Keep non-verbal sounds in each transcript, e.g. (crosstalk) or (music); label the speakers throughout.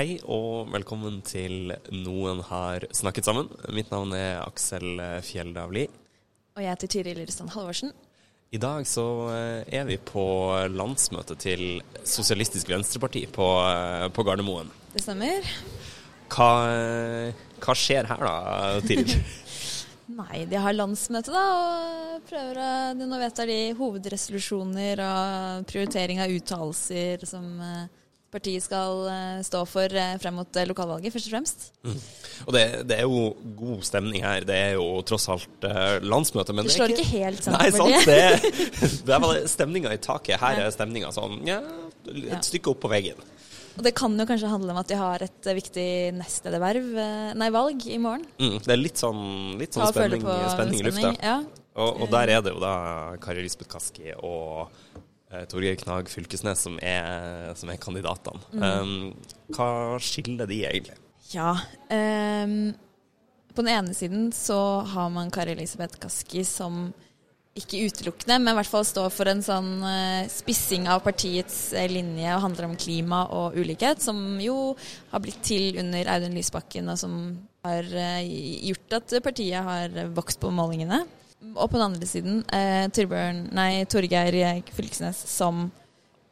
Speaker 1: Hei og velkommen til Noen har snakket sammen. Mitt navn er Aksel Fjelldavli.
Speaker 2: Og jeg heter Tiril Lyresand Halvorsen.
Speaker 1: I dag så eh, er vi på landsmøtet til Sosialistisk Venstreparti på, eh, på Gardermoen.
Speaker 2: Det stemmer.
Speaker 1: Hva, hva skjer her da, Tiril? (laughs) (laughs)
Speaker 2: Nei, de har landsmøte, da, og prøver å Nå vedtar de hovedresolusjoner og prioritering av uttalelser som eh, partiet skal eh, stå for eh, frem mot eh, lokalvalget, først og fremst.
Speaker 1: Mm. Og det, det er jo god stemning her. Det er jo tross alt landsmøte. Men
Speaker 2: Det
Speaker 1: det er
Speaker 2: slår ikke helt
Speaker 1: Nei, sant. Det, det er (laughs) (laughs) bare stemninga i taket. Her er stemninga sånn ja, et stykke opp på veggen.
Speaker 2: Og det kan jo kanskje handle om at de har et viktig nestlederverv, nei, valg, i morgen.
Speaker 1: Mm, det er litt sånn, litt sånn spenning, spenning i lufta.
Speaker 2: Ja.
Speaker 1: Og, og der er det jo da Kari Lisbeth Kaski og Torgeir Knag Fylkesnes som er, som er kandidatene.
Speaker 2: Mm.
Speaker 1: Um, hva skiller de egentlig?
Speaker 2: Ja. um, på den ene siden så har man Kari Elisabeth Kaski som ikke utelukkende, men i hvert fall står for en sånn uh, spissing av partiets eh, linje og handler om klima og ulikhet, som jo har blitt til under Audun Lysbakken, og som har uh, gjort at partiet har vokst på målingene. Og på den andre siden eh, Torbjørn, nei, Torgeir Fylkesnes som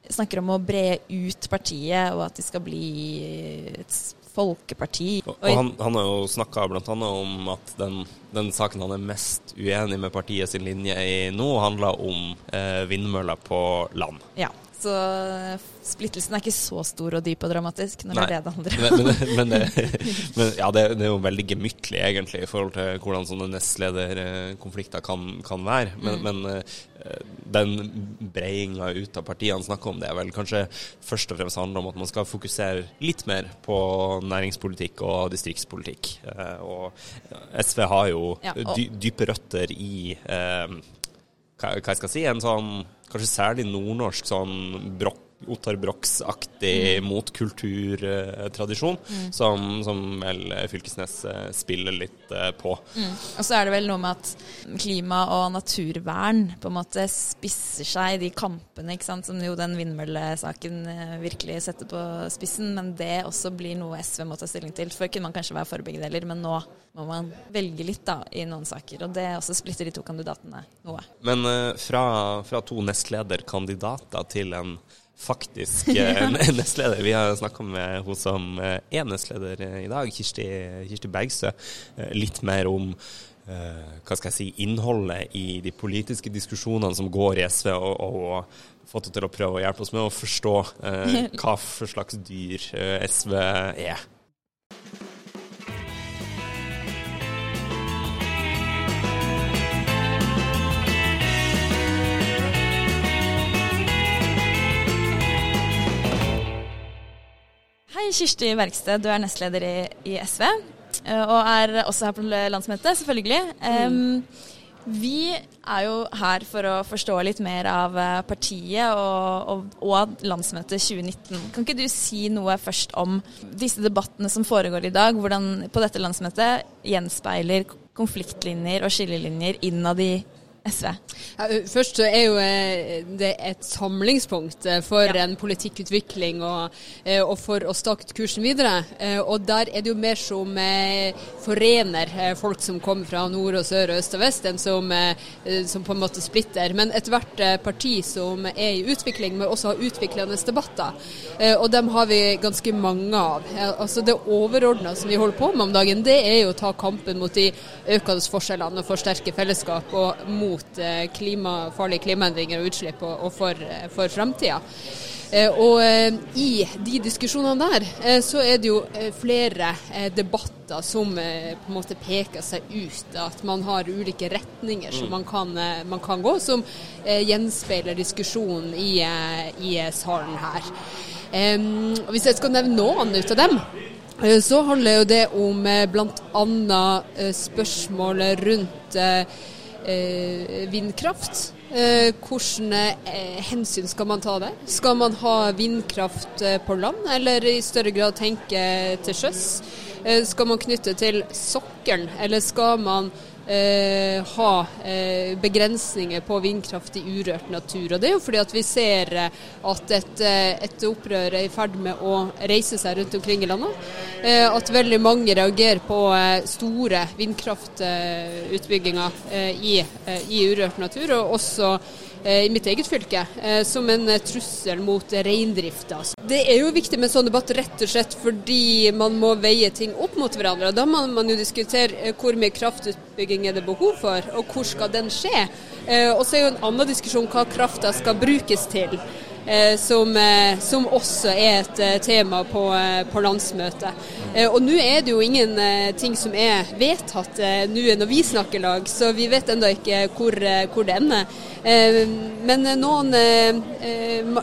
Speaker 2: snakker om å bre ut partiet, og at de skal bli et folkeparti.
Speaker 1: Og, og han, han har jo snakka bl.a. om at den, den saken han er mest uenig med partiet sin linje i nå, handler om eh, vindmøller på land.
Speaker 2: Ja, så splittelsen er ikke så stor og dyp og dramatisk når
Speaker 1: Nei.
Speaker 2: det er det det handler om.
Speaker 1: Men, men, men, det, (laughs) men ja, det, det er jo veldig gemyttlig, egentlig, i forhold til hvordan sånne nestlederkonflikter kan, kan være. Men, men eh, den breiinga ut av partiene snakker om, det er vel kanskje først og fremst handler om at man skal fokusere litt mer på næringspolitikk og distriktspolitikk. Eh, Og SV har jo
Speaker 2: Ja, og-
Speaker 1: dy, dype røtter i eh, hva, hva jeg skal si, en sånn kanskje særlig nordnorsk sånn brokk Ottar Brox-aktig motkulturtradisjon, som, som vel Fylkesnes eh, spiller litt eh, på.
Speaker 2: Mm. Og så er det vel noe med at klima og naturvern på en måte spisser seg i de kampene, ikke sant, som jo den vindmøllesaken eh, virkelig setter på spissen. Men det også blir noe SV må ta stilling til. Før kunne man kanskje være for begge deler, men nå må man velge litt da, i noen saker. Og det også splitter de to kandidatene noe.
Speaker 1: Men fra, fra to nestlederkandidater til en faktisk eh, (laughs) nestleder. Vi har snakka med hun som er nestleder eh, i dag, Kirsti, Kirsti Bergstø, eh, litt mer om hva skal jeg si, innholdet i de politiske diskusjonene som går i SV, og, og fått henne til å prøve å hjelpe oss med å forstå eh, (laughs) hva for slags dyr SV er.
Speaker 2: Kirsti Bergsted, du er nestleder i, i SV, eh, og er også her på landsmøtet, selvfølgelig. Em, vi er jo her for å forstå litt mer av eh, partiet og, og, og landsmøtet 2019. Kan ikke du si noe først om disse debattene som foregår i dag, hvordan på dette landsmøtet gjenspeiler konfliktlinjer og skillelinjer innad i SV?
Speaker 3: Først så er jo det et samlingspunkt for
Speaker 2: Ja.
Speaker 3: en politikkutvikling og, og for å stake ut kursen videre. Og der er det jo mer som forener folk som kommer fra nord og sør og øst og vest, enn som, som på en måte splitter. Men ethvert parti som er i utvikling, må også ha utviklende debatter. Og dem har vi ganske mange av. Altså Det overordna som vi holder på med om dagen, det er jo å ta kampen mot de økende forskjellene og forsterke fellesskap og mot mot eh, klima, farlige klimaendringer og utslipp og, og for, for framtida. Og i de diskusjonene der så er det jo flere debatter som på en måte peker seg ut. At man har ulike retninger som man kan, man kan gå, som gjenspeiler diskusjonen i, i salen her. Hvis jeg skal nevne noen ut av dem, Eh, så handler jo det om eh, bl.a. Eh, spørsmålet rundt vindkraft. Hvilke hensyn skal man ta der? Skal man ha vindkraft på land, eller i større grad tenke til sjøs? Skal man knytte til sokkelen, eller skal man eh, ha eh, begrensninger på vindkraft i urørt natur. Og Det er jo fordi at vi ser eh, at et, eh, et opprør er i ferd med å reise seg rundt omkring i landet. Eh, at veldig mange reagerer på eh, store vindkraftutbygginger i, i urørt natur. og også i mitt eget fylke eh, som en eh, trussel mot reindrifta. Det er jo viktig med sånn debatt rett og slett fordi man må veie ting opp mot hverandre. Da må man jo diskutere hvor mye kraftutbygging er det behov for, og hvor skal den skje. Og så er jo en annen diskusjon hva krafta skal brukes til. Eh, som, eh, som, også er et eh, tema på, på landsmøtet. Og nå er det jo ingen ting som er vedtatt nå når vi snakker lag, så vi vet ennå ikke hvor, hvor, det ender. Men noen,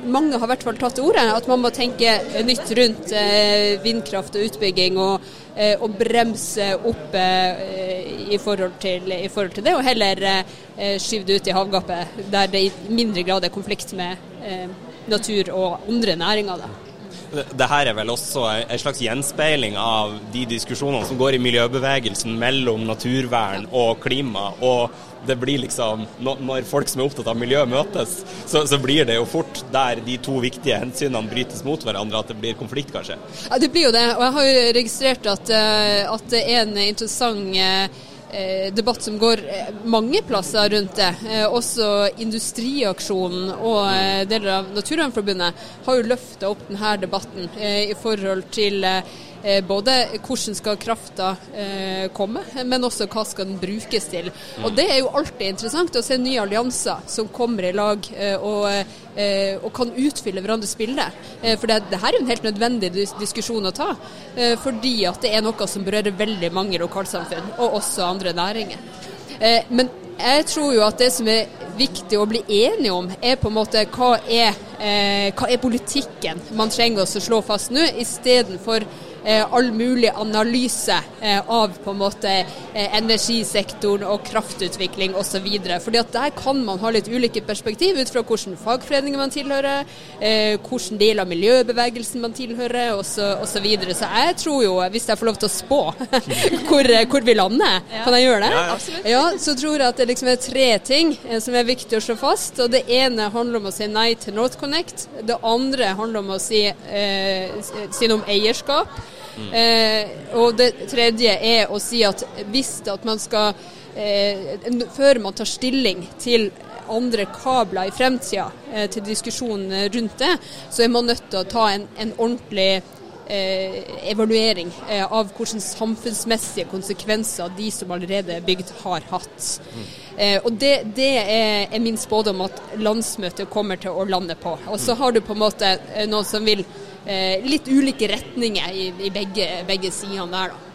Speaker 3: mange har i hvert fall tatt til orde at man må tenke nytt rundt vindkraft og utbygging. og og bremse opp i forhold, til, i, forhold til, det, og heller skyve det ut i havgapet, der det i mindre grad er konflikt med natur og andre næringer. Da.
Speaker 1: Det her er vel også en slags gjenspeiling av de diskusjonene som går i miljøbevegelsen mellom naturvern og klima. og det blir liksom, Når folk som er opptatt av miljø møtes, så, så blir det jo fort der de to viktige hensynene brytes mot hverandre, at det blir konflikt, kanskje.
Speaker 3: Ja, Det blir jo det. Og jeg har jo registrert at, eh, at det en interessant Eh, debatt som går eh, mange plasser rundt det. Eh, også Industriaksjonen og deler av Naturvernforbundet har jo løfta opp denne debatten i forhold til Eh, både hvordan skal krafta eh, komme, men også hva skal den brukes til. Og Det er jo alltid interessant å se nye allianser som kommer i lag eh, og, og kan utfylle hverandres bilde. For det, det, her er jo en helt nødvendig diskusjon å ta, fordi at det er noe som berører veldig mange lokalsamfunn, og også andre næringer. Men jeg tror jo at det som er viktig å bli enige om, er på en måte hva er, eh, hva er politikken man trenger å slå fast nå, istedenfor Eh, all mulig analyse eh, av på en måte eh, energisektoren og kraftutvikling osv. Fordi at Der kan man ha litt ulike perspektiv ut fra hvilken fagforeninger man tilhører, hvilken del av miljøbevegelsen man tilhører osv. Så, videre. så jeg tror jo, hvis jeg får lov til å spå (laughs) hvor, hvor, vi lander, kan jeg gjøre det? Ja. Ja, så tror jeg at det liksom er tre ting som er viktig å slå fast. og Det ene handler om å si nei til NorthConnect. Det andre handler om å si, eh, si noe om eierskap. Eh, og det tredje er å si at hvis at man skal eh, Før man tar stilling til andre kabler i fremtida, eh, til diskusjonen rundt det, så er man nødt til å ta en, en ordentlig eh, evaluering eh, av hvilke samfunnsmessige konsekvenser de som allerede er bygd, har hatt. Mm. Og Det, det er, er, min spådom at landsmøtet kommer til å lande på. Og så har du på en måte noen som vil litt ulike retninger i, i begge, begge sidene der. da.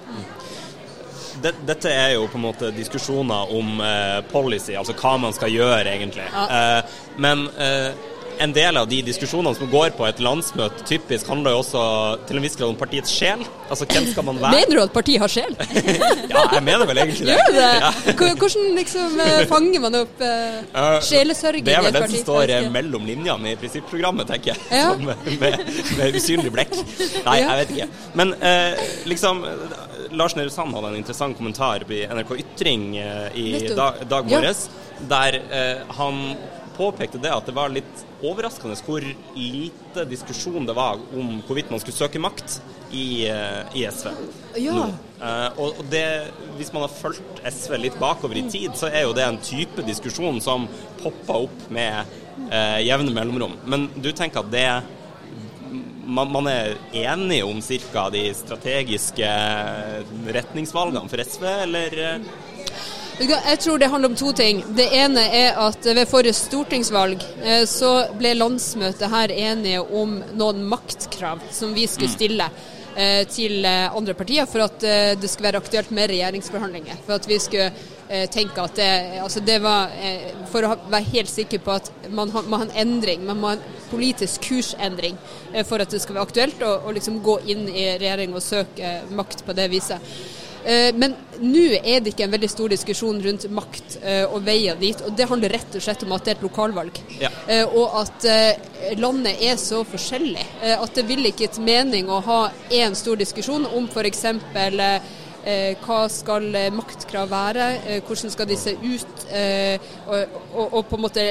Speaker 1: Dette er jo på en måte diskusjoner om eh, policy, altså hva man skal gjøre egentlig. Ja. Eh, men eh, en del av de diskusjonene som går på et landsmøte, typisk handler jo også til en viss grad om partiets sjel. Altså hvem skal man være?
Speaker 3: Mener du at partiet har sjel? (laughs)
Speaker 1: ja, jeg mener vel egentlig det.
Speaker 3: Gjør det? Ja. Hvordan liksom uh, fanger man opp uh, sjelesørgen i et parti?
Speaker 1: Det er vel den som står uh, mellom linjene i prinsipprogrammet, tenker jeg. Ja. Som, med, med, usynlig blekk. Nei, jeg vet ikke. Men liksom Lars Nehru Sand hadde en interessant kommentar i NRK Ytring i dag, dag morges, ja. der han påpekte det at det var litt overraskende hvor lite diskusjon det var om hvorvidt man skulle søke makt i, eh, i SV
Speaker 3: ja. nå.
Speaker 1: Uh, og det, Hvis man har fulgt SV litt bakover i tid, så er jo det en type diskusjon som popper opp med uh, jevne mellomrom. Men du tenker at det man, man er enig om ca. de strategiske retningsvalgene for SV, eller?
Speaker 3: Jeg tror det handler om to ting. Det ene er at ved forrige stortingsvalg eh, så ble landsmøtet her enige om noen maktkrav som vi skulle stille eh, til eh, andre partier for at det skulle være aktuelt med regjeringsforhandlinger. For at vi skulle tenke at det, altså det var For å være helt sikker på at man må ha en endring, man må ha en politisk kursendring for at det skal være aktuelt å liksom gå inn i regjering og søke makt på det viset. Eh, men nå er det ikke en veldig stor diskusjon rundt makt eh, og veier dit. og Det handler rett og slett om at det er et lokalvalg. Ja. Eh, og at landet er så forskjellig at det vil ikke et mening å ha én stor diskusjon om f.eks. hva skal maktkrav være, hvordan skal de se ut, og, og, og på en måte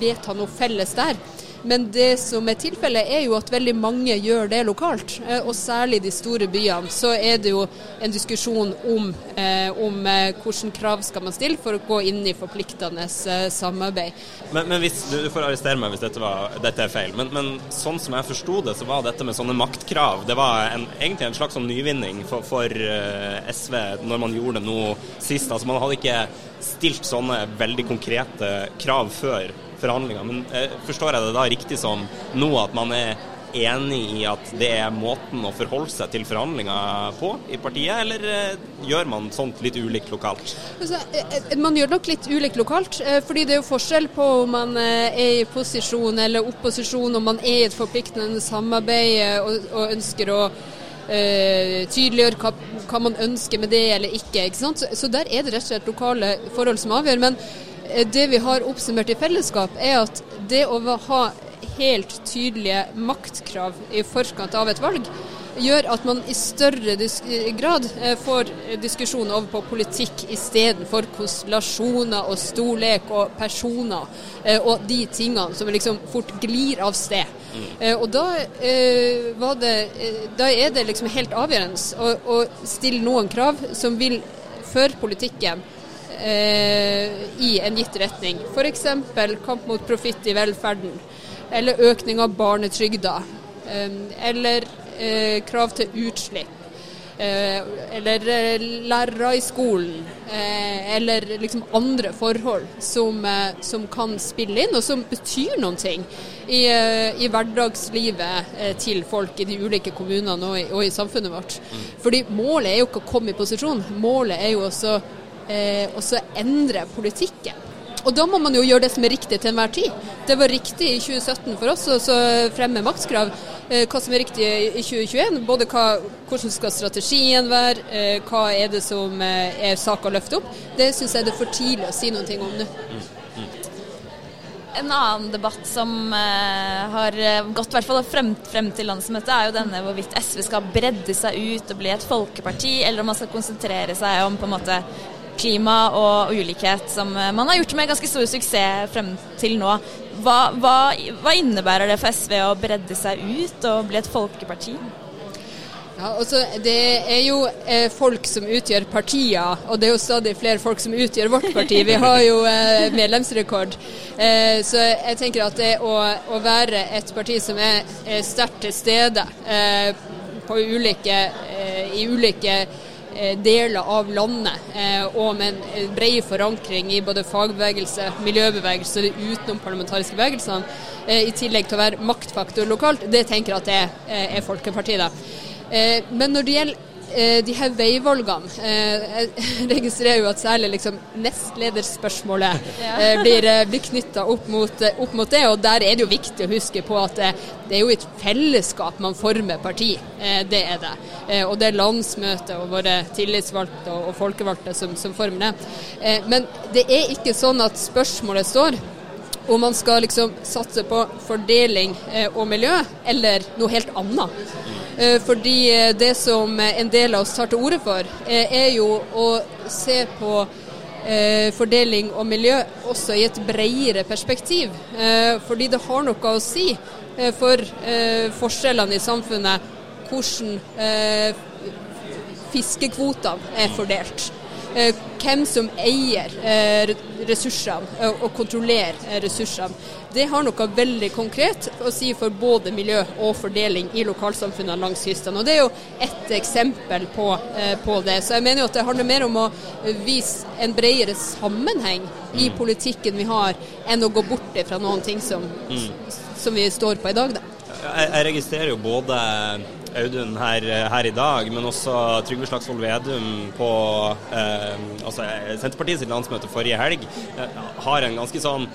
Speaker 3: vedta noe felles der. Men det som er tilfellet, er jo at veldig mange gjør det lokalt. Eh, og særlig i de store byene så er det jo en diskusjon om, eh, om eh, hvilke krav skal man stille for å gå inn i forpliktende samarbeid.
Speaker 1: Men, men hvis, du, får arrestere meg hvis dette, var, dette er feil, men, men, sånn som jeg forsto det, så var dette med sånne maktkrav det var en, egentlig en slags sånn nyvinning for, for SV når man gjorde det nå sist. Altså Man hadde ikke stilt sånne veldig konkrete krav før forhandlinger. Men eh, forstår jeg det da riktig som nå at man er enig i at det er måten å forholde seg til forhandlinger på i partiet, eller eh, gjør man sånt litt ulikt lokalt?
Speaker 3: Altså, eh, man gjør nok litt ulikt lokalt, fordi det er jo forskjell på om man er i posisjon eller opposisjon, om man er i et forpliktende samarbeid og, og ønsker å Uh, tydeliggjøre hva, hva, man ønsker med det eller ikke. ikke så, så, der er det rett og slett lokale forhold som avgjør. Men Eh, det vi har oppsummert i fellesskap, er at det å ha helt tydelige maktkrav i forkant av et valg, gjør at man i større grad eh, får diskusjon over på politikk istedenfor konstellasjoner og storlek og personer eh, og de tingene som liksom fort glir av sted. Mm. Og da, det, da, er det liksom helt avgjørende å, å stille noen krav som vil føre politikken eh, i en gitt retning. F.eks. kamp mot profitt i velferden, eller økning av barnetrygda, eh, eller eh, krav til utslipp. Eh, eller eh, lærere i skolen, eh, eller liksom andre forhold som, som, kan spille inn, og som betyr noen ting i, i hverdagslivet til folk i de ulike kommunene og i, og i samfunnet vårt. Mm. Fordi målet er jo ikke å komme i posisjon, målet er jo også eh, og så endre politikken. Og da må man jo gjøre det som er riktig til enhver tid. Det var riktig i 2017 for oss å fremme maktskrav. Eh, hva som er riktig i 2021, både hva, hvordan skal strategien være, eh, hva er det som eh, er sak å løfte opp, det syns jeg det er for tidlig å si noe om nå.
Speaker 2: En annen debatt som har gått hvert fall frem, frem, til landsmøtet, er jo denne hvorvidt SV skal bredde seg ut og bli et folkeparti, eller om man skal konsentrere seg om på en måte klima og ulikhet, som eh, man har gjort med ganske stor suksess frem til nå. Hva, hva, hva innebærer det for SV å bredde seg ut og bli et folkeparti?
Speaker 3: Ja, altså, det er jo eh, folk som utgjør partier, og det er jo stadig flere folk som utgjør vårt parti. Vi har jo eh, medlemsrekord. Eh, så jeg tenker at det å, å være et parti som er, er sterkt til stede eh, på ulike, eh, i ulike deler av landet, eh, og med en bred forankring i både fagbevegelse, miljøbevegelse og de utenomparlamentariske bevegelsene, eh, i tillegg til å være maktfaktor lokalt, det tenker jeg at det er, Folkepartiet. Men når det gjelder Eh, de her veivalgene eh, (laughs) Jeg registrerer jo at særlig liksom nestlederspørsmålet. Eh, blir, blir knytta opp, opp, mot det. Og der er det jo viktig å huske på at det, det er jo et fellesskap man former parti. Det er det. Og det er landsmøtet og våre tillitsvalgte og folkevalgte som, som former det. Men det er ikke sånn at spørsmålet står om man skal liksom satse på fordeling og miljø, eller noe helt annet. Eh, fordi eh, det som en del av oss tar til orde for, eh, er jo å se på fordeling og miljø også i et bredere perspektiv. Fordi det har noe å si for forskjellene i samfunnet hvordan fiskekvotene er fordelt. Hvem som eier ressursene og kontrollerer ressursene. Det har noe veldig konkret å si for både miljø og fordeling i lokalsamfunnene langs kysten. Og Det er jo ett eksempel på, på, det. Så jeg mener jo at det handler mer om å vise en bredere sammenheng i mm. politikken vi har, enn å gå bort fra noen ting som, mm. som vi står på i dag. Da.
Speaker 1: Jeg, jeg registrerer jo både Audun her, her, i dag, men også Trygve Slagsvold Vedum på eh, altså Senterpartiets landsmøte forrige helg eh, har en ganske sånn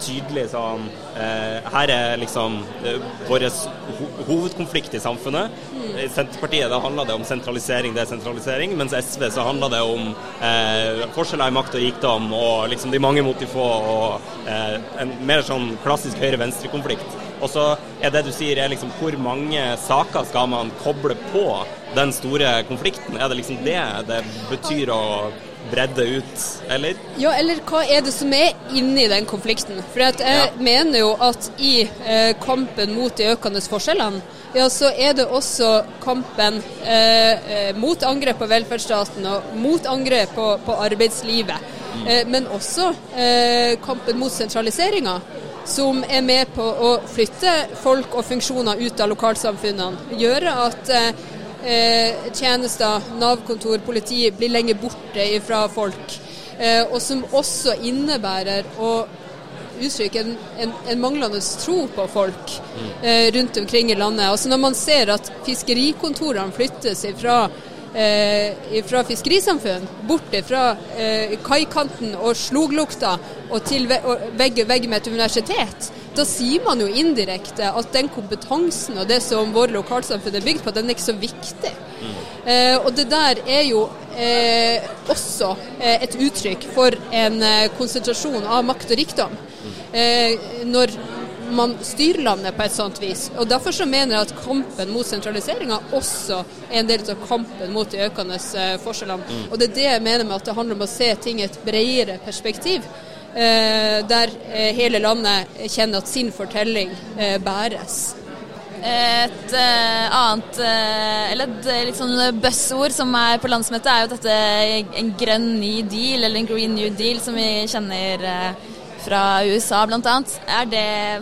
Speaker 1: tydelig sånn eh, Her er liksom eh, vår ho hovedkonflikt i samfunnet. I Senterpartiet da handler det om sentralisering, desentralisering, mens SV så handler det om eh, forskjeller i makt og rikdom og liksom de mange mot de få, og eh, en mer sånn klassisk høyre-venstre-konflikt. Og så er det du sier, er liksom hvor mange saker skal man koble på den store konflikten? Er det liksom det det betyr å bredde ut, eller?
Speaker 3: Ja, eller hva er det som er inni den konflikten? For jeg ja. mener jo at i eh, kampen mot de økende forskjellene, ja, så er det også kampen eh, eh mot angrep på velferdsstaten og mot angrep på, på arbeidslivet. Mm. Eh, men også eh, kampen mot sentraliseringa som er med på å flytte folk og funksjoner ut av lokalsamfunnene. Gjøre at eh, tjenester, Nav-kontor, politi blir lenger borte fra folk. Eh, og som også innebærer å uttrykke en, en, en, manglende tro på folk eh, rundt omkring i landet. Altså Når man ser at fiskerikontorene flyttes fra eh, fra fiskerisamfunn, bort fra eh, kaikanten og sloglukta og til vegg, vegg med et universitet, da sier man jo indirekte at den kompetansen og det som våre lokalsamfunn er bygd på, den er ikke så viktig. Mm. Eh, og det der er jo eh, også eh, et uttrykk for en eh, konsentrasjon av makt og rikdom. Mm. Når man styrer landet på et sånt vis. Og Derfor så mener jeg at kampen mot sentraliseringa også er en del av kampen mot de økende eh, forskjellene. Mm. Og Det er det jeg mener med at det handler om å se ting i et bredere perspektiv. Eh, der eh, hele landet kjenner at sin fortelling eh, bæres.
Speaker 2: Et uh, annet uh, eller et litt sånn buzzord som er på landsmøtet, er jo dette en grønn ny deal, eller en green new deal, som vi kjenner uh, fra USA bl.a.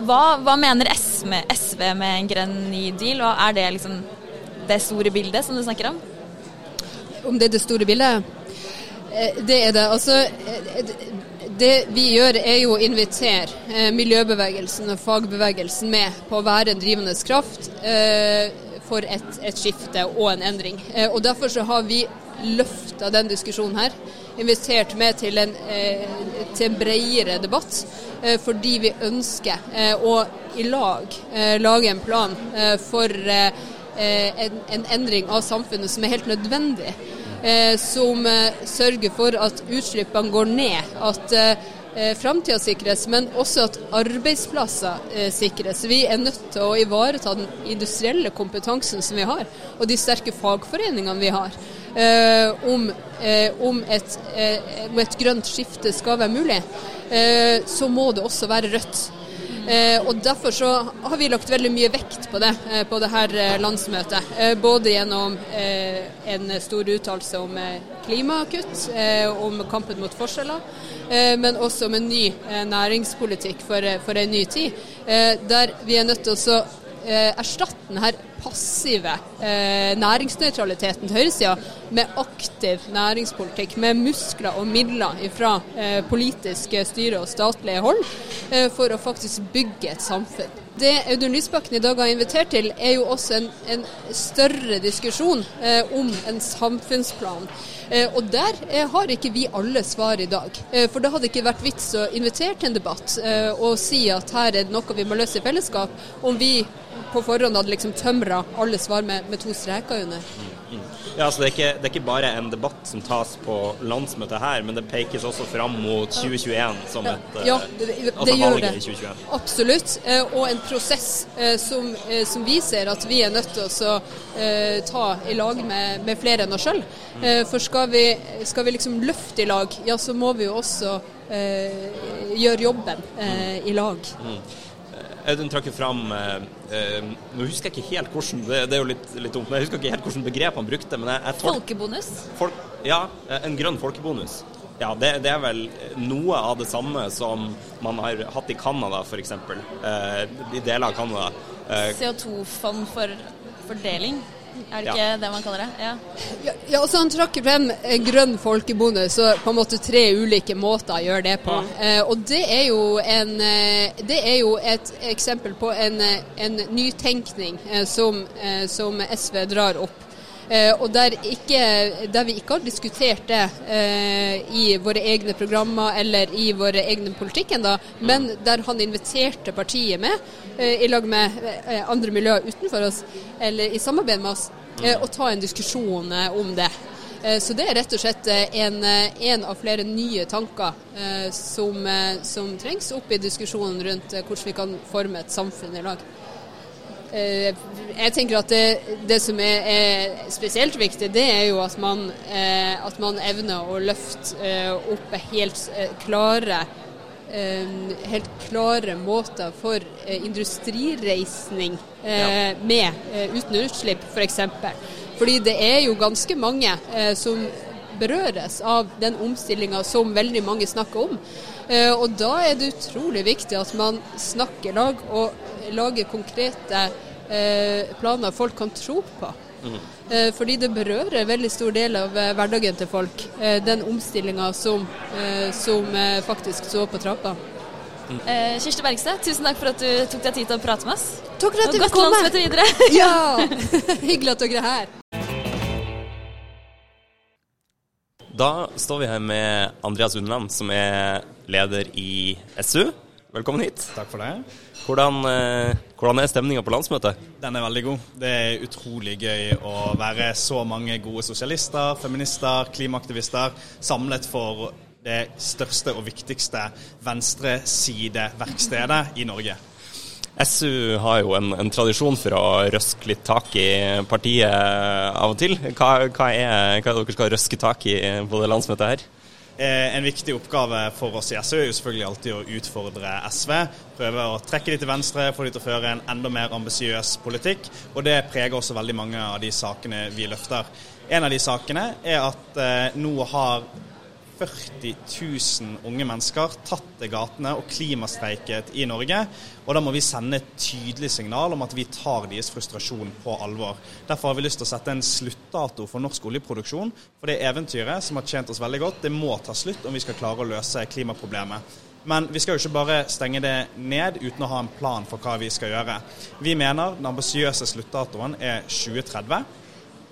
Speaker 2: Hva, hva mener SV, SV, med en grønn ny deal, og er det liksom det store bildet som du snakker om?
Speaker 3: Om det er det store bildet? Eh, det er det. Altså, eh, det vi gjør er jo å invitere eh, miljøbevegelsen og fagbevegelsen med på å være en drivende kraft for et, et skifte og en endring. Og Derfor så har vi løfta den diskusjonen her invitert med til en, eh, til en bredere debatt. Eh, fordi vi ønsker eh, å i lag lage en plan for en, en endring av samfunnet som er helt nødvendig. Som sørger for at utslippene går ned. at framtida sikres, men også at arbeidsplasser sikres. Vi er nødt til å ivareta den industrielle kompetansen som vi har, og de sterke fagforeningene vi har. Eh, om, eh, om, et, eh, om, et, grønt skifte skal være mulig, så må det også være rødt. og Derfor så har vi lagt veldig mye vekt på det på det her landsmøtet. både gjennom en stor uttalelse om klimakutt, om kampen mot forskjeller, men også om en ny næringspolitikk for, for en ny tid. der vi er nødt til å erstatte denne passive eh, næringsnøytraliteten til høyresida med aktiv næringspolitikk, med muskler og midler fra eh, politiske styre og statlige hold, eh, for å faktisk bygge et samfunn. Det Audun Lysbakken i dag har invitert til, er jo også en, en større diskusjon eh, om en samfunnsplan. Eh, og der eh, har ikke vi alle svar i dag. Eh, for det hadde ikke vært vits å invitere til en debatt og si at her er det noe vi må løse i fellesskap, om vi på forhånd hadde liksom tømra alle svar med, med to streker under. Mm,
Speaker 1: mm. Ja, så det er, ikke, det er, ikke, bare en debatt som tas på landsmøtet her, men det pekes også fram mot 2021 som et
Speaker 3: Ja, det, det, altså gjør det. Absolutt. Eh, og en prosess som, som, vi ser at vi er nødt til å ta i lag med, med flere enn oss sjøl. Mm. For skal vi, skal vi, liksom løfte i lag, ja så må vi jo også gjøre jobben i lag. Mm.
Speaker 1: Audun trakk fram eh, eh, Nå husker jeg ikke helt hvordan det, det, er jo litt, litt dumt, men jeg husker ikke helt hvordan begrep han brukte. Men jeg, jeg
Speaker 2: folkebonus?
Speaker 1: Folk, ja, en grønn folkebonus. Ja, det, det, er vel noe av det samme som man har hatt i Canada, f.eks. Eh, I deler av Canada.
Speaker 2: Eh, CO2-fond for fordeling? Er det ikke ja. det man kaller det? Ja.
Speaker 3: ja, ja også Han trakk frem grønn folkebonus, så på en måte tre ulike måter å gjøre det på. Eh, og det er, jo en, eh, det er jo et eksempel på en, en nytenkning eh, som, eh, som SV drar opp. Eh, og der, ikke, der, vi ikke har diskutert det eh, i våre egne programmer eller i våre egne politikk ennå, men der han inviterte partiet med, eh, i lag med andre miljøer utenfor oss, eller i samarbeid med oss, å ta en diskusjon om det. Så det er rett og slett en, en av flere nye tanker som, som trengs opp i diskusjonen rundt hvordan vi kan forme et samfunn i lag. Eh, jeg tenker at det, det som er, er, spesielt viktig, det er jo at man, eh, at man evner å løfte eh, opp helt klare helt klare måter for industrireisning ja. med uten utslipp, f.eks. For eksempel. Fordi det er jo ganske mange som berøres av den omstillinga som veldig mange snakker om. Og da er det utrolig viktig at man snakker lag og lage konkrete eh, planer folk kan tro på. Mm. Eh, fordi det berører en veldig stor del av eh, hverdagen til folk, den omstillinga som, som faktisk så på trappa.
Speaker 2: Mm. Kirsti Bergstø, tusen takk for at du tok deg tid til å prate med oss.
Speaker 3: Takk for at du
Speaker 2: kom. Godt landsmøte videre. (laughs)
Speaker 3: ja, (laughs) hyggelig at dere er her.
Speaker 1: Da står vi her med Andreas Undland, som er leder i SU. Velkommen hit.
Speaker 4: Takk for det.
Speaker 1: Hvordan, eh, hvordan er stemninga på landsmøtet?
Speaker 4: Den er veldig god. Det er utrolig gøy å være så mange gode sosialister, feminister, klimaaktivister samlet for det største og viktigste venstresideverkstedet i Norge.
Speaker 1: SU har jo en, en, tradisjon for å røske litt tak i partiet av og til. Hva, hva, er, hva er det dere skal røske tak i på det landsmøtet her?
Speaker 4: Eh, en viktig oppgave for oss i SV er jo selvfølgelig alltid å utfordre SV. Prøve å trekke de til venstre, få de til å føre en enda mer ambisiøs politikk. Og det preger også veldig mange av de sakene vi løfter. En av de sakene er at eh, nå har 40 000 unge mennesker tatt til gatene og klimastreiket i Norge. Og da må vi sende et tydelig signal om at vi tar deres frustrasjon på alvor. Derfor har vi lyst til å sette en sluttdato for norsk oljeproduksjon. For det eventyret som har tjent oss veldig godt, det må ta slutt om vi skal klare å løse klimaproblemet. Men vi skal jo ikke bare stenge det ned uten å ha en plan for hva vi skal gjøre. Vi mener den ambisiøse sluttdatoen er 2030.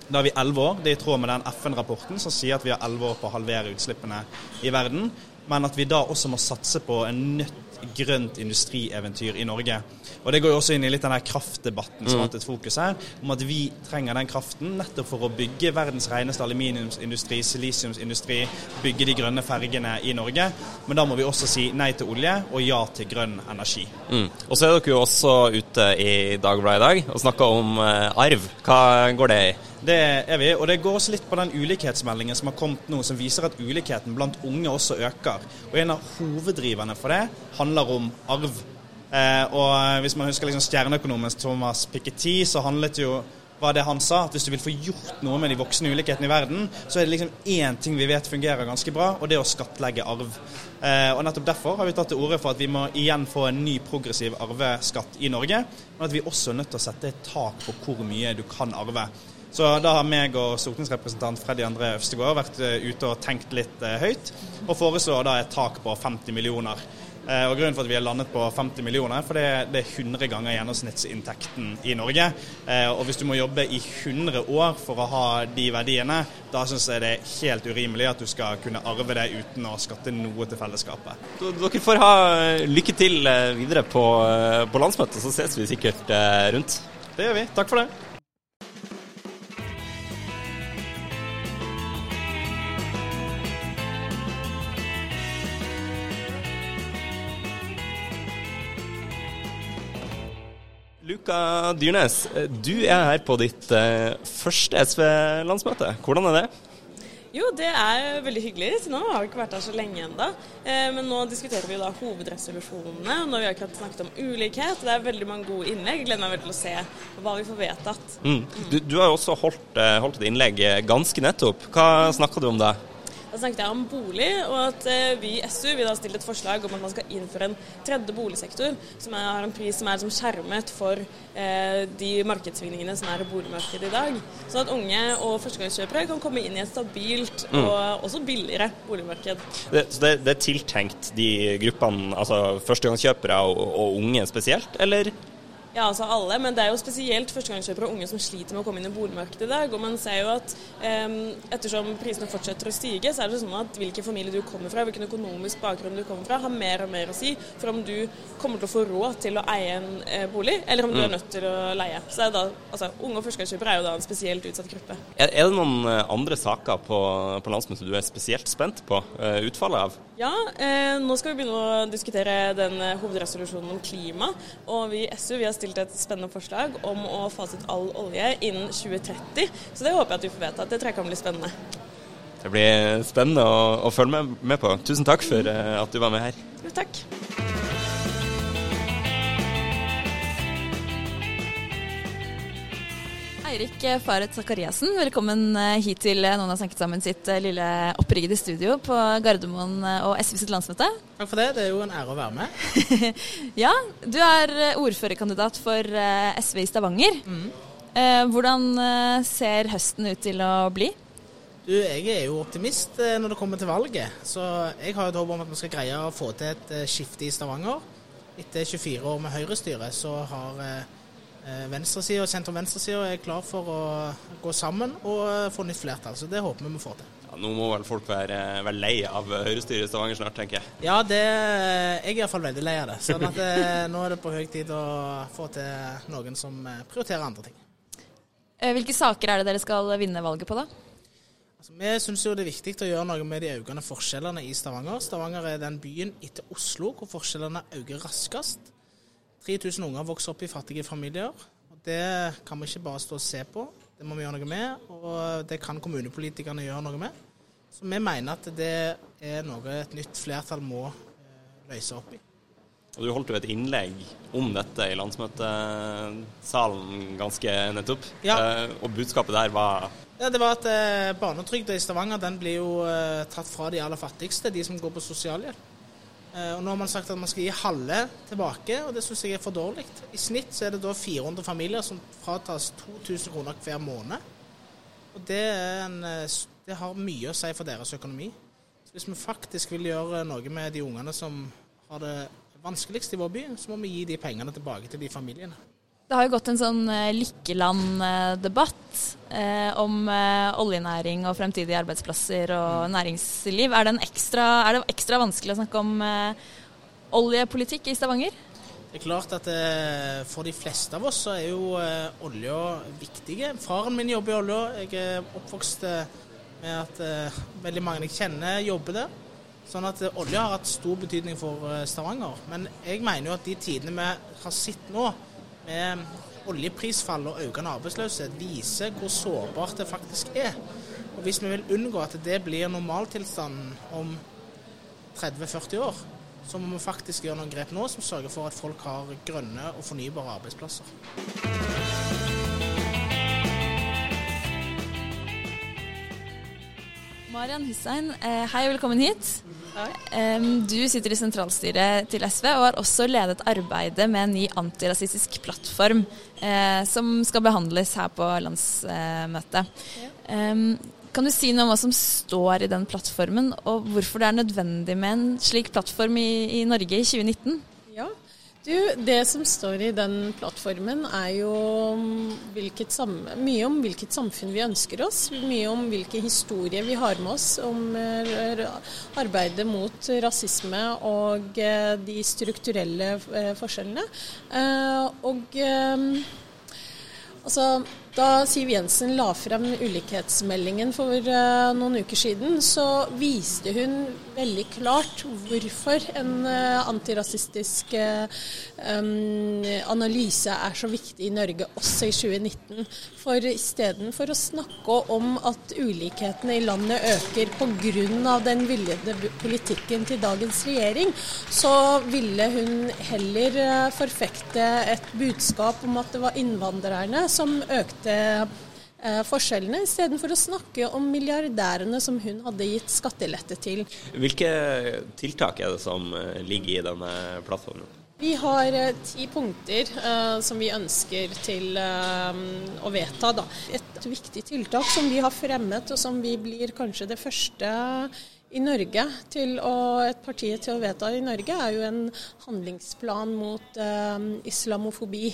Speaker 4: Da har vi elleve år. Det er i tråd med den FN-rapporten som sier at vi har elleve år på å halvere utslippene i verden. Men at vi da også må satse på en nødt grønt industrieventyr i Norge. Og Det går jo også inn i litt den her kraftdebatten som har hatt et fokus her, om at vi trenger den kraften nettopp for å bygge verdens reneste aluminiumsindustri, silisiumsindustri, bygge de grønne fergene i Norge. Men da må vi også si nei til olje og ja til grønn energi.
Speaker 1: Mm. Og så er dere jo også ute i Dagbladet i dag og snakker om uh, arv. Hva går det i?
Speaker 4: Det er vi, og det går også litt på den ulikhetsmeldingen som har kommet nå, som viser at ulikheten blant unge også øker. Og En av hoveddriverne for det handler om arv. Eh, og Hvis man husker liksom stjerneøkonomen Thomas Piketty, så handlet jo var det han sa, at hvis du vil få gjort noe med de voksne ulikhetene i verden, så er det liksom én ting vi vet fungerer ganske bra, og det er å skattlegge arv. Eh, og Nettopp derfor har vi tatt til orde for at vi må igjen få en ny progressiv arveskatt i Norge, men at vi også er nødt til å sette et tak på hvor mye du kan arve. Så da har meg og stortingsrepresentant Freddy André Øvstegård vært eh, ute og tenkt litt eh, høyt, og foreslår da et tak på 50 millioner. Eh, og Grunnen for at vi har landet på 50 millioner, for det, det er 100 ganger gjennomsnittsinntekten i Norge. Og Hvis du må jobbe i 100 år for å ha de verdiene, da syns jeg det er helt urimelig at du skal kunne arve det uten å skatte noe til fellesskapet.
Speaker 1: Dere får ha lykke til videre på, på landsmøtet, så ses vi sikkert rundt.
Speaker 4: Det gjør vi. Takk for det.
Speaker 1: Luka Dyrnes, du er her på ditt uh, første SV-landsmøte. Hvordan er det?
Speaker 5: Jo, det er veldig hyggelig. Nå har vi ikke vært her så lenge ennå. Eh, men nå diskuterer vi jo da hovedresolusjonene. Og nå har vi akkurat snakket om ulikhet. Det er veldig mange gode innlegg. Jeg gleder meg veldig til å se hva vi får vedtatt.
Speaker 1: Mm. Du, du, har jo også holdt, eh, holdt, et innlegg ganske nettopp. Hva snakka du om da?
Speaker 5: Da snakket jeg om bolig, og at eh, vi i SU vil ha stilt et forslag om at man skal innføre en tredje boligsektor som er, har en pris som er som skjermet for eh, de markedssvingningene som er i boligmarkedet i dag. Sånn at unge og førstegangskjøpere kan komme inn i et stabilt og også billigere boligmarked.
Speaker 1: Det, så det, det er tiltenkt de gruppene, altså førstegangskjøpere og, og unge spesielt, eller?
Speaker 5: Ja, altså alle, men det er jo spesielt førstegangskjøpere og unge som sliter med å komme inn i boligmarkedet i dag. Og man ser jo at eh, ettersom prisene fortsetter å stige, så er det sånn at hvilken familie du kommer fra, hvilken økonomisk bakgrunn du kommer fra, har mer og mer å si for om du kommer til å få råd til å eie en eh, bolig, eller om du er nødt til å leie. Så er det da, altså, Unge og førstegangskjøpere er jo da en spesielt utsatt gruppe.
Speaker 1: Er, er det noen eh, andre saker på, på landsmøtet du er spesielt spent på uh, utfallet av?
Speaker 5: Ja, eh, nå skal vi begynne å diskutere den eh, hovedresolusjonen om klima. Og vi i SU vi har stilt et spennende forslag om å fase ut all olje innen 2030. Så det håper jeg at vi får vedtatt. Det tror jeg kan bli spennende.
Speaker 1: Det blir spennende å, å følge med, med på. Tusen takk for eh, at du var med her.
Speaker 5: Jo, takk.
Speaker 2: Eirik Faret Sakariassen, velkommen eh, hit til eh, Noen har snakket sammen sitt eh, lille oppriggede studio på Gardermoen og SV sitt landsmøte.
Speaker 6: Takk for det. Det er jo en ære å være med. (laughs)
Speaker 2: Ja, du er ordførerkandidat for SV i Stavanger. Mm. Hvordan ser høsten ut til å bli?
Speaker 6: Du, jeg er jo optimist når det kommer til valget. Så jeg har et håp om at vi skal greie å få til et skifte i Stavanger. Etter 24 år med høyrestyre så har venstresida og sentrum-venstresida er klar for å gå sammen og eh, få nytt flertall. Så det håper vi vi får til.
Speaker 1: Ja, nå må vel folk være, være lei av Høyre-styret i Stavanger snart, tenker jeg.
Speaker 6: Ja, det, jeg er iallfall veldig lei av det. Sånn eh, nå er det på høy tid å få til noen som eh, prioriterer andre ting.
Speaker 2: Eh, Hvilke saker er det dere skal vinne valget på, da?
Speaker 6: Altså, vi syns jo det er viktig å gjøre noe med de økende forskjellene i Stavanger. Stavanger er den byen etter Oslo hvor forskjellene øker raskest. 3000 unger vokser opp i fattige familier. og Det kan vi ikke bare stå og se på, det må vi gjøre noe med. Og det kan kommunepolitikerne gjøre noe med. Så vi mener at det er noe et nytt flertall må eh, løse opp i.
Speaker 1: Og Du holdt jo et innlegg om dette i landsmøtesalen ganske nettopp.
Speaker 6: Ja.
Speaker 1: Eh, og budskapet der var
Speaker 6: Ja, det var at eh, Barnetrygda i Stavanger den blir jo tatt fra de aller fattigste, de som går på sosialhjelp. Eh, og Nå har man sagt at man skal gi halve tilbake, og det syns jeg er for dårlig. I snitt så er det da 400 familier som fratas 2000 kroner hver måned. Og det, en, eh, det har mye å si for deres økonomi. Så Hvis vi faktisk vil gjøre noe med de ungene som har det vanskeligst i vår by, så må vi gi de pengene tilbake til de familiene.
Speaker 2: Det har jo gått en sånn eh, Lykkeland-debatt eh, om eh, oljenæring og fremtidige arbeidsplasser og næringsliv. Er det, en ekstra, er det ekstra vanskelig å snakke om eh, oljepolitikk i Stavanger?
Speaker 6: Det er klart at eh, For de fleste av oss så er jo eh, olja viktig. Faren min jobber i olja. Jeg er oppvokst med at veldig mange jeg kjenner, jobber der. Sånn at olja har hatt stor betydning for Stavanger. Men jeg mener jo at de tidene vi har sett nå, med oljeprisfall og økende arbeidsløshet, viser hvor sårbart det faktisk er. Og Hvis vi vil unngå at det blir normaltilstanden om 30-40 år, så må vi faktisk gjøre noen grep nå som sørger for at folk har grønne og fornybare arbeidsplasser.
Speaker 2: Marian Hussein, eh, hei og velkommen hit. Du sitter i sentralstyret til SV og har også ledet arbeidet med en ny antirasistisk plattform eh, som skal behandles her på landsmøtet. Kan du si noe om hva som står i den plattformen, og hvorfor det er nødvendig med en slik plattform i, i Norge i 2019?
Speaker 7: Du, Det som står i den plattformen er jo mye om hvilket samfunn vi ønsker oss. Mye om hvilke historier vi har med oss om eh, arbeidet mot rasisme og eh, de strukturelle eh, forskjellene. Og altså, da Siv Jensen la frem ulikhetsmeldingen for eh, noen uker siden, så viste hun veldig klart hvorfor en eh, antirasistisk eh, analyse er så viktig i Norge, også i 2019. For istedenfor å snakke om at ulikhetene i landet øker pga. den villede politikken til dagens regjering, så ville hun heller forfekte et budskap om at det var innvandrerne som økte eh, forskjellene, istedenfor å snakke om milliardærene som hun hadde gitt skattelette til.
Speaker 1: Hvilke tiltak er det som ligger i denne plattformen?
Speaker 7: Vi har eh, ti punkter eh, som vi ønsker til eh, å vedta. Da. Et viktig tiltak som vi har fremmet, og som vi blir kanskje det første i Norge til å, et parti til å vedta i Norge, er jo en handlingsplan mot eh, islamofobi.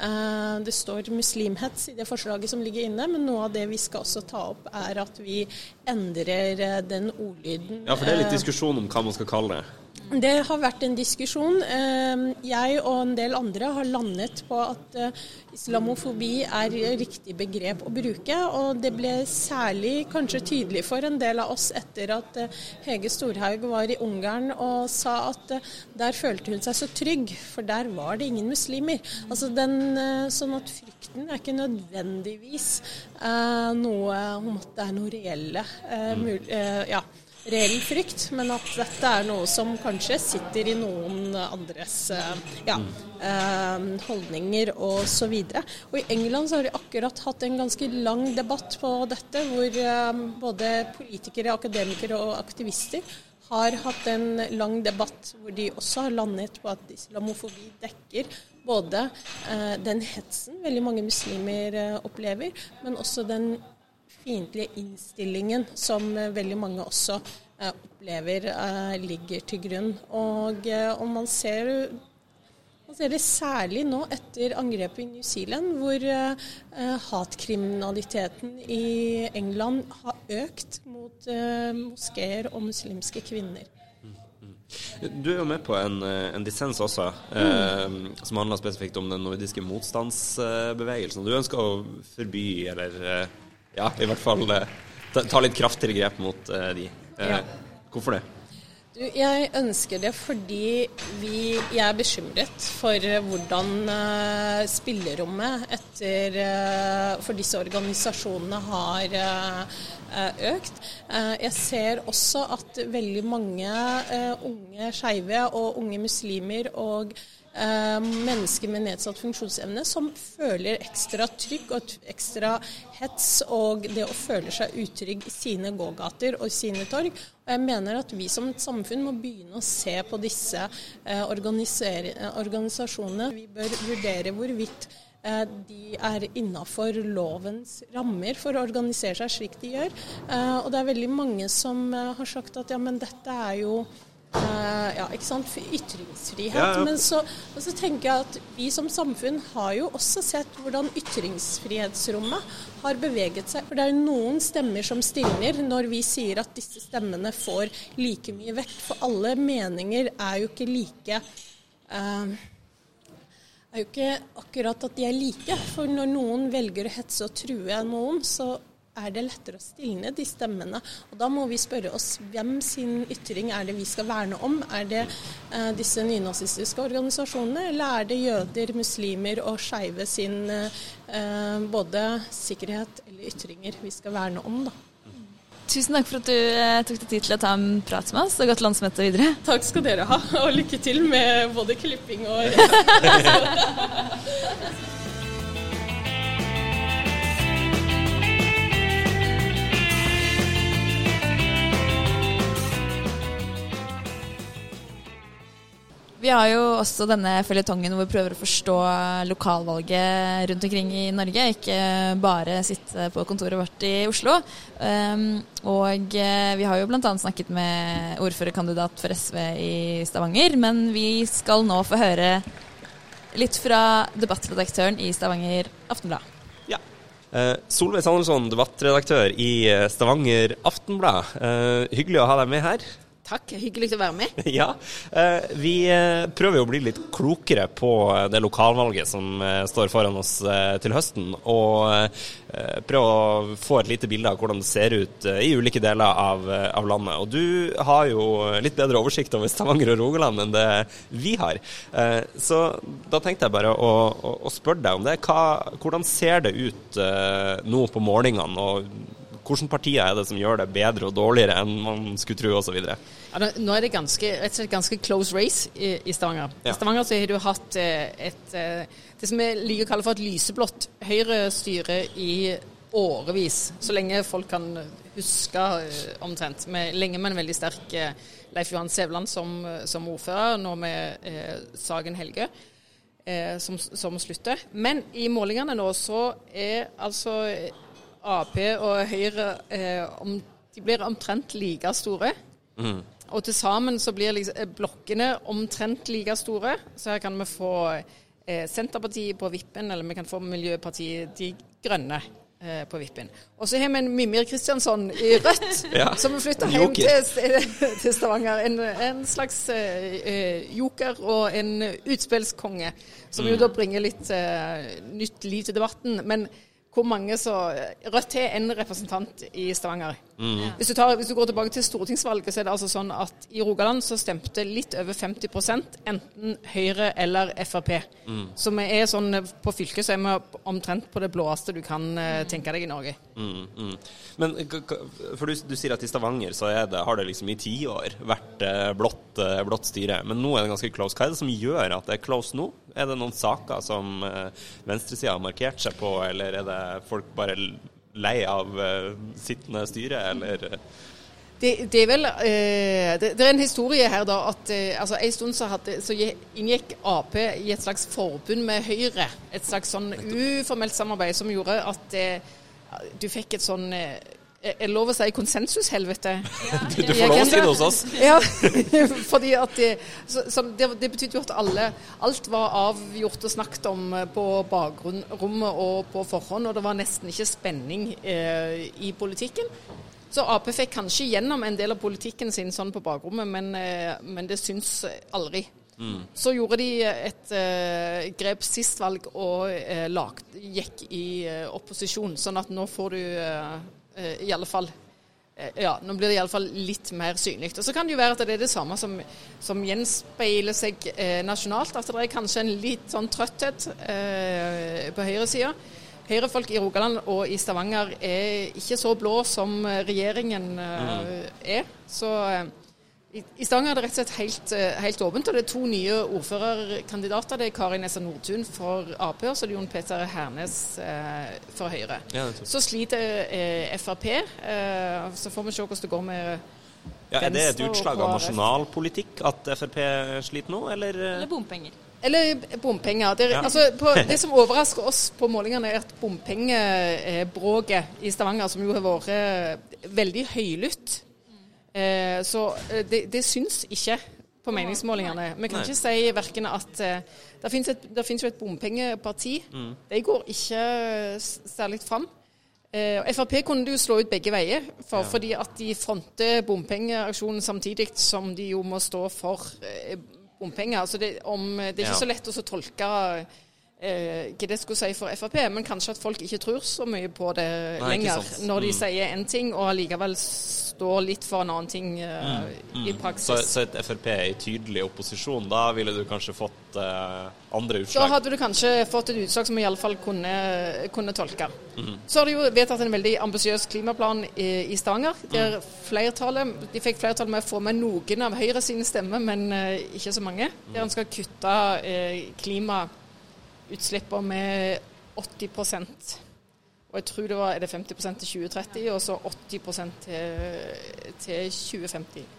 Speaker 7: Eh, det står muslimhets i det forslaget som ligger inne, men noe av det vi skal også ta opp, er at vi endrer eh, den ordlyden.
Speaker 1: Ja, for det er litt
Speaker 7: eh,
Speaker 1: diskusjon om hva man skal kalle det.
Speaker 7: Det har vært en diskusjon. Eh, Jeg og en del andre har landet på at eh, islamofobi er riktig begrep å bruke. Og det ble særlig kanskje tydelig for en del av oss etter at eh, Hege Storhaug var i Ungarn og sa at eh, der følte hun seg så trygg, for der var det ingen muslimer. Altså den, sånn at frykten er ikke nødvendigvis noe om at det er noe reelle eh, ja reell frykt, men at dette er noe som kanskje sitter i noen andres eh, ja, eh, holdninger osv. I England har de akkurat hatt en ganske lang debatt på dette, hvor eh, både politikere, akademikere og aktivister har hatt en lang debatt hvor de også har landet på at islamofobi dekker både den hetsen veldig mange muslimer opplever, men også den fiendtlige innstillingen som eh, veldig mange også eh, opplever eh, ligger til grunn. Og, og man, ser, man ser det særlig nå etter angrepet i New Zealand, hvor hatkriminaliteten i England har økt mot moskeer og muslimske kvinner.
Speaker 1: Du er jo med på en, en dissens også, eh, som handler spesifikt om den nordiske motstandsbevegelsen. Du ønsker å forby, eller ja, i hvert fall eh, ta, ta litt kraftigere grep mot eh, de. Eh,
Speaker 7: Ja.
Speaker 1: Hvorfor det?
Speaker 7: Du, jeg ønsker det fordi vi, jeg er bekymret for hvordan uh, spillerommet etter, uh, for disse organisasjonene har eh, økt. Jeg ser også at veldig mange unge skeive og unge muslimer og eh, mennesker med nedsatt funksjonsevne som føler ekstra trygg og ekstra hets og det å føle seg utrygg i sine gågater og sine torg. Og jeg mener at vi som et samfunn må begynne å se på disse eh, eh, organisasjonene. Vi bør vurdere hvorvidt eh, de er innafor lovens rammer for å organisere seg slik de gjør. Eh, og det er veldig mange som eh, har sagt at ja, men dette er jo Eh, ja, ikke sant? Ytringsfrihet.
Speaker 1: Ja, ja.
Speaker 7: Men så, så tenker jeg at vi som samfunn har jo også sett hvordan ytringsfrihetsrommet har beveget seg. For det er jo noen stemmer som stilner når vi sier at disse stemmene får like mye vekt. For alle meninger er jo ikke like eh, er jo ikke akkurat at de er like. For når noen velger å hetse og true noen, så er det lettere å stilne de stemmene. Og da må vi spørre oss hvem sin ytring er det vi skal verne om? Er det eh, disse nynazistiske organisasjonene, eller er det jøder, muslimer og skeive sin eh, både sikkerhet eller ytringer vi skal verne om, da?
Speaker 2: Tusen takk for at du eh, tok deg tid til å ta en prat med oss, og godt landsmøte videre. (laughs)
Speaker 7: Takk skal dere ha, og lykke til med både klipping og (laughs)
Speaker 2: Vi har jo også denne føljetongen hvor vi prøver å forstå lokalvalget rundt omkring i Norge, ikke bare sitte på kontoret vårt i Oslo. Um, og eh, vi har jo bl.a. snakket med ordførerkandidat for SV i Stavanger, men vi skal nå få høre litt fra debattredaktøren i Stavanger Aftenblad.
Speaker 1: Ja. Eh, Solveig Sandelsson, debattredaktør i eh, Stavanger Aftenblad. Hyggelig å ha deg med her.
Speaker 8: Takk, hyggelig å være med. (laughs)
Speaker 1: Ja. eh, Vi eh, prøver jo å bli litt klokere på eh, det lokalvalget som står foran oss til høsten, og prøve å få et lite bilde av hvordan det ser ut i ulike deler av, av landet. Og du har jo litt bedre oversikt over Stavanger og Rogaland enn det vi har. Så da tenkte jeg bare å, å, å spørre deg om det. Hva, hvordan ser det ut nå på målingene? og hvilke partier er det som gjør det bedre og dårligere enn man skulle tro osv.?
Speaker 8: Ja, nå- er det ganske, rett og slett ganske close race i, i Stavanger.
Speaker 1: Ja.
Speaker 8: I Stavanger så har du hatt eh, et, eh, det som vi liker å kalle for et lyseblått Høyre-styre i årevis. Så lenge folk kan huske eh, omtrent. Med, lenge med en veldig sterk Leif Johan Sævland som, som ordfører, nå med eh, Sagen Helge. Eh, som, som slutter. Men i målingene nå så er altså Ap og Høyre eh, om, de blir omtrent like store.
Speaker 1: Mm.
Speaker 8: Og til sammen så blir liksom, eh, blokkene omtrent like store. Så her kan vi få eh, Senterpartiet på vippen, eller vi kan få Miljøpartiet De Grønne eh, på vippen. Og så har vi en Mimir Kristiansson i Rødt, (laughs)
Speaker 1: Ja.
Speaker 8: som
Speaker 1: flytter
Speaker 8: hjem til, (laughs) til Stavanger. En, en slags eh, eh, joker og en utspillskonge, som jo
Speaker 1: Mm.
Speaker 8: da bringer litt nytt liv til debatten. Men hvor mange så Rødt har en representant i Stavanger.
Speaker 1: Mm.
Speaker 8: Hvis, du tar, hvis du går tilbake til stortingsvalget, så er det altså sånn at i Rogaland så stemte litt over 50% enten Høyre eller Frp.
Speaker 1: Mm.
Speaker 8: Så vi er sånn på fylket så er vi omtrent på det blåeste du kan eh, tenke deg i Norge.
Speaker 1: Mm, mm. Men for du, du sier at i Stavanger så er det, har det liksom i tiår vært eh, blått, eh, blått styre, men nå er det ganske close. Hva er det som gjør at det er close nå? Er det noen saker som eh, venstresida har markert seg på, eller er det folk bare lei av eh, sittende styre, eller
Speaker 8: Det, det er vel eh, det, det er en historie her, da. at eh, altså En stund så, hadde, så inngikk Ap i et slags forbund med Høyre. Et slags sånn uformelt samarbeid som gjorde at eh, du fikk et sånn eh, er lov å si konsensushelvete?
Speaker 1: Du, du får lov å si det hos oss.
Speaker 8: Ja, (laughs) fordi at det, så, så det, det betydde jo at alle, alt var avgjort og snakket om eh, på bakrommet og på forhånd, og det var nesten ikke spenning eh, i politikken. Så Ap fikk kanskje gjennom en del av politikken sin sånn på bakrommet, men, eh, men det syns aldri.
Speaker 1: Mm.
Speaker 8: Så gjorde de et eh, grep sist valg og eh, lagt, gikk i eh, opposisjon, sånn at nå får du eh, eh, i alle fall eh, ja, nå blir det iallfall litt mer synlig. Og Så kan det jo være at det er det samme som, som gjenspeiler seg eh, nasjonalt. At det er kanskje en litt sånn trøtthet eh, på høyresida. Høyrefolk i Rogaland og i Stavanger er ikke så blå som eh, regjeringen eh, er. Så eh, i, I Stavanger er det rett og slett helt, eh, helt åpent, og det er to nye ordførerkandidater. Det er Kari Nessa Nordtun for Ap, og så er det Jon Peter Hernes eh, for Høyre.
Speaker 1: Ja.
Speaker 8: Så sliter eh, Frp. Eh, så får vi se hvordan det går med
Speaker 1: ja, Er det et utslag av nasjonalpolitikk at Frp sliter nå, eller? eh?
Speaker 2: Eller bompenger.
Speaker 8: Eller bompenger. Det,
Speaker 1: Ja.
Speaker 8: altså, på, (laughs) det som overrasker oss på målingene, er at bompengebråket i Stavanger, som jo har vært eh, veldig høylytt, eh, så eh, det, det syns ikke på meningsmålingene. Vi kan
Speaker 1: Nei.
Speaker 8: ikke si verken at eh, det finnes, et, det finnes jo et bompengeparti.
Speaker 1: Mm.
Speaker 8: De går ikke særlig fram. Eh, Frp kunne du slå ut begge veier, for,
Speaker 1: Ja.
Speaker 8: fordi at de fronter bompengeaksjonen samtidig som de jo må stå for eh, bompenger. Altså det, om, det er ikke
Speaker 1: Ja.
Speaker 8: så lett å så tolke eh, hva det skulle si for Frp, men kanskje at folk ikke tror så mye på det
Speaker 1: Nei,
Speaker 8: lenger, når de
Speaker 1: Mm.
Speaker 8: sier én ting og allikevel står litt for en annen ting eh, i praksis.
Speaker 1: Mm. Så, så et Frp i tydelig opposisjon, da ville du kanskje fått uh, andre
Speaker 8: Da hadde du kanskje fått et utslag som vi iallfall kunne, kunne tolke.
Speaker 1: Mm.
Speaker 8: Så har de jo vedtatt en veldig ambisiøs klimaplan i, i Stavanger. Der flertallet, de fikk flertall med å få med noen av Høyre sine stemmer, men uh, ikke så mange. Der en skal kutte klimautslippene med 80 Og jeg tror det var er det 50% til 2030, og så 80% til, til 2050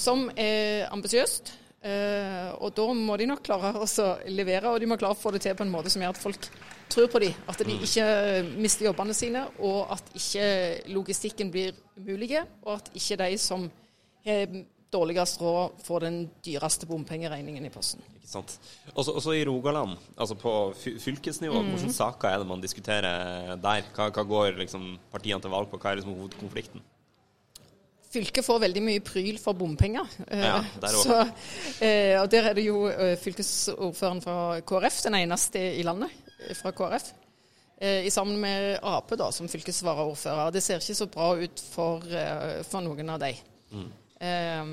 Speaker 8: som er ambisiøst. Eh, og da må de nok klare å levere, og de må klare å få det til på en måte som gjør at folk tror på dem. At de ikke mister jobbene sine, og at ikke logistikken blir umulige, og at ikke de som har dårligst råd, får den dyreste bompengeregningen i posten.
Speaker 1: Ikke sant? Også, også i Rogaland, altså på fylkesnivå,
Speaker 8: mm.
Speaker 1: hvilke saker er det man diskuterer der? Hva, hva går liksom partiene til valg på? Hva er liksom hovedkonflikten?
Speaker 8: Fylket får veldig mye pryl for bompenger. Eh,
Speaker 1: Ja, der også.
Speaker 8: så, eh, og der er det jo eh, fylkesordføreren fra KrF, den eneste i landet fra KrF. I sammen med Ap da, som fylkesvaraordfører. Det ser ikke så bra ut for, for noen av de.
Speaker 1: Mm.
Speaker 8: Eh,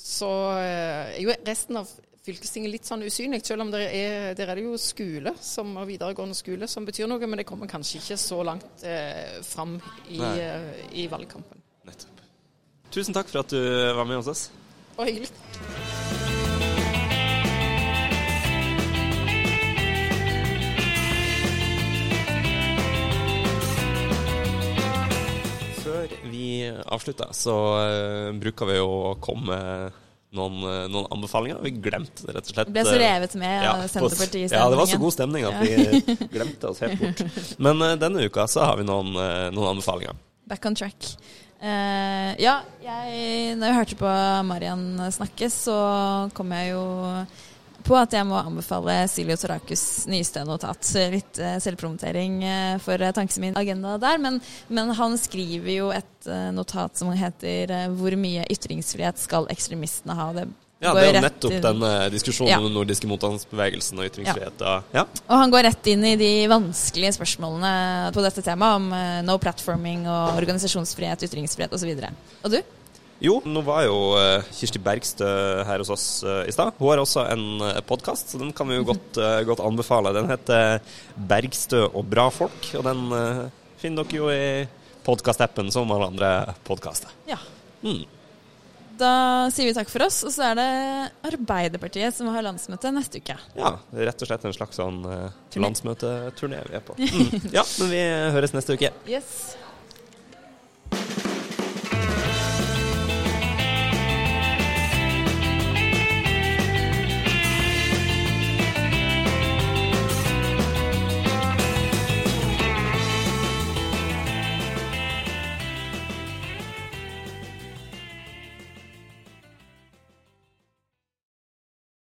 Speaker 8: så eh, er jo resten av fylkestinget litt sånn usynlig, selv om der er, der er det jo skole som, og videregående skole som betyr noe, men det kommer kanskje ikke så langt eh, fram i, eh, i valgkampen.
Speaker 1: Nettopp. Tusen takk for at du var med hos oss.
Speaker 8: Og hyggelig.
Speaker 1: Avslutter, så uh, bruker vi å komme noen, noen, anbefalinger. Vi glemte det rett og slett.
Speaker 2: Ble så revet med ja, av Senterpartiet
Speaker 1: Ja, det var så god stemning at vi (laughs) glemte oss helt bort. Men uh, denne uka så har vi noen, uh, noen anbefalinger.
Speaker 2: Back on track. Uh, ja, jeg, når jeg hørte på Marian snakke, så kom jeg jo på at jeg må anbefale Siljo Torakus nyeste notat. Litt uh, selvpromotering uh, for tanken min agenda der. Men, men, han skriver jo et notat som heter 'Hvor mye ytringsfrihet skal ekstremistene ha?' Det
Speaker 1: ja, det er jo nettopp den diskusjonen ja. om den nordiske motstandsbevegelsen og ytringsfrihet. Ja. ja.
Speaker 2: Og han går rett inn i de vanskelige spørsmålene på dette temaet, om no platforming og organisasjonsfrihet, ytringsfrihet osv. Og, så og du?
Speaker 1: Jo, nå var jo uh, Kirsti Bergstø her hos oss uh, i stad. Hun har også en eh, podkast, så den kan vi jo godt, godt, anbefale. Den heter 'Bergstø og bra folk', og den finner dere jo i podkastappen som alle andre podkaster.
Speaker 2: Ja. Mm. Da sier vi takk for oss, og så er det Arbeiderpartiet som har landsmøte neste uke.
Speaker 1: Ja, rett og slett en slags sånn landsmøteturné vi er på. (laughs) Mm. Ja, men vi høres neste uke.
Speaker 2: Yes.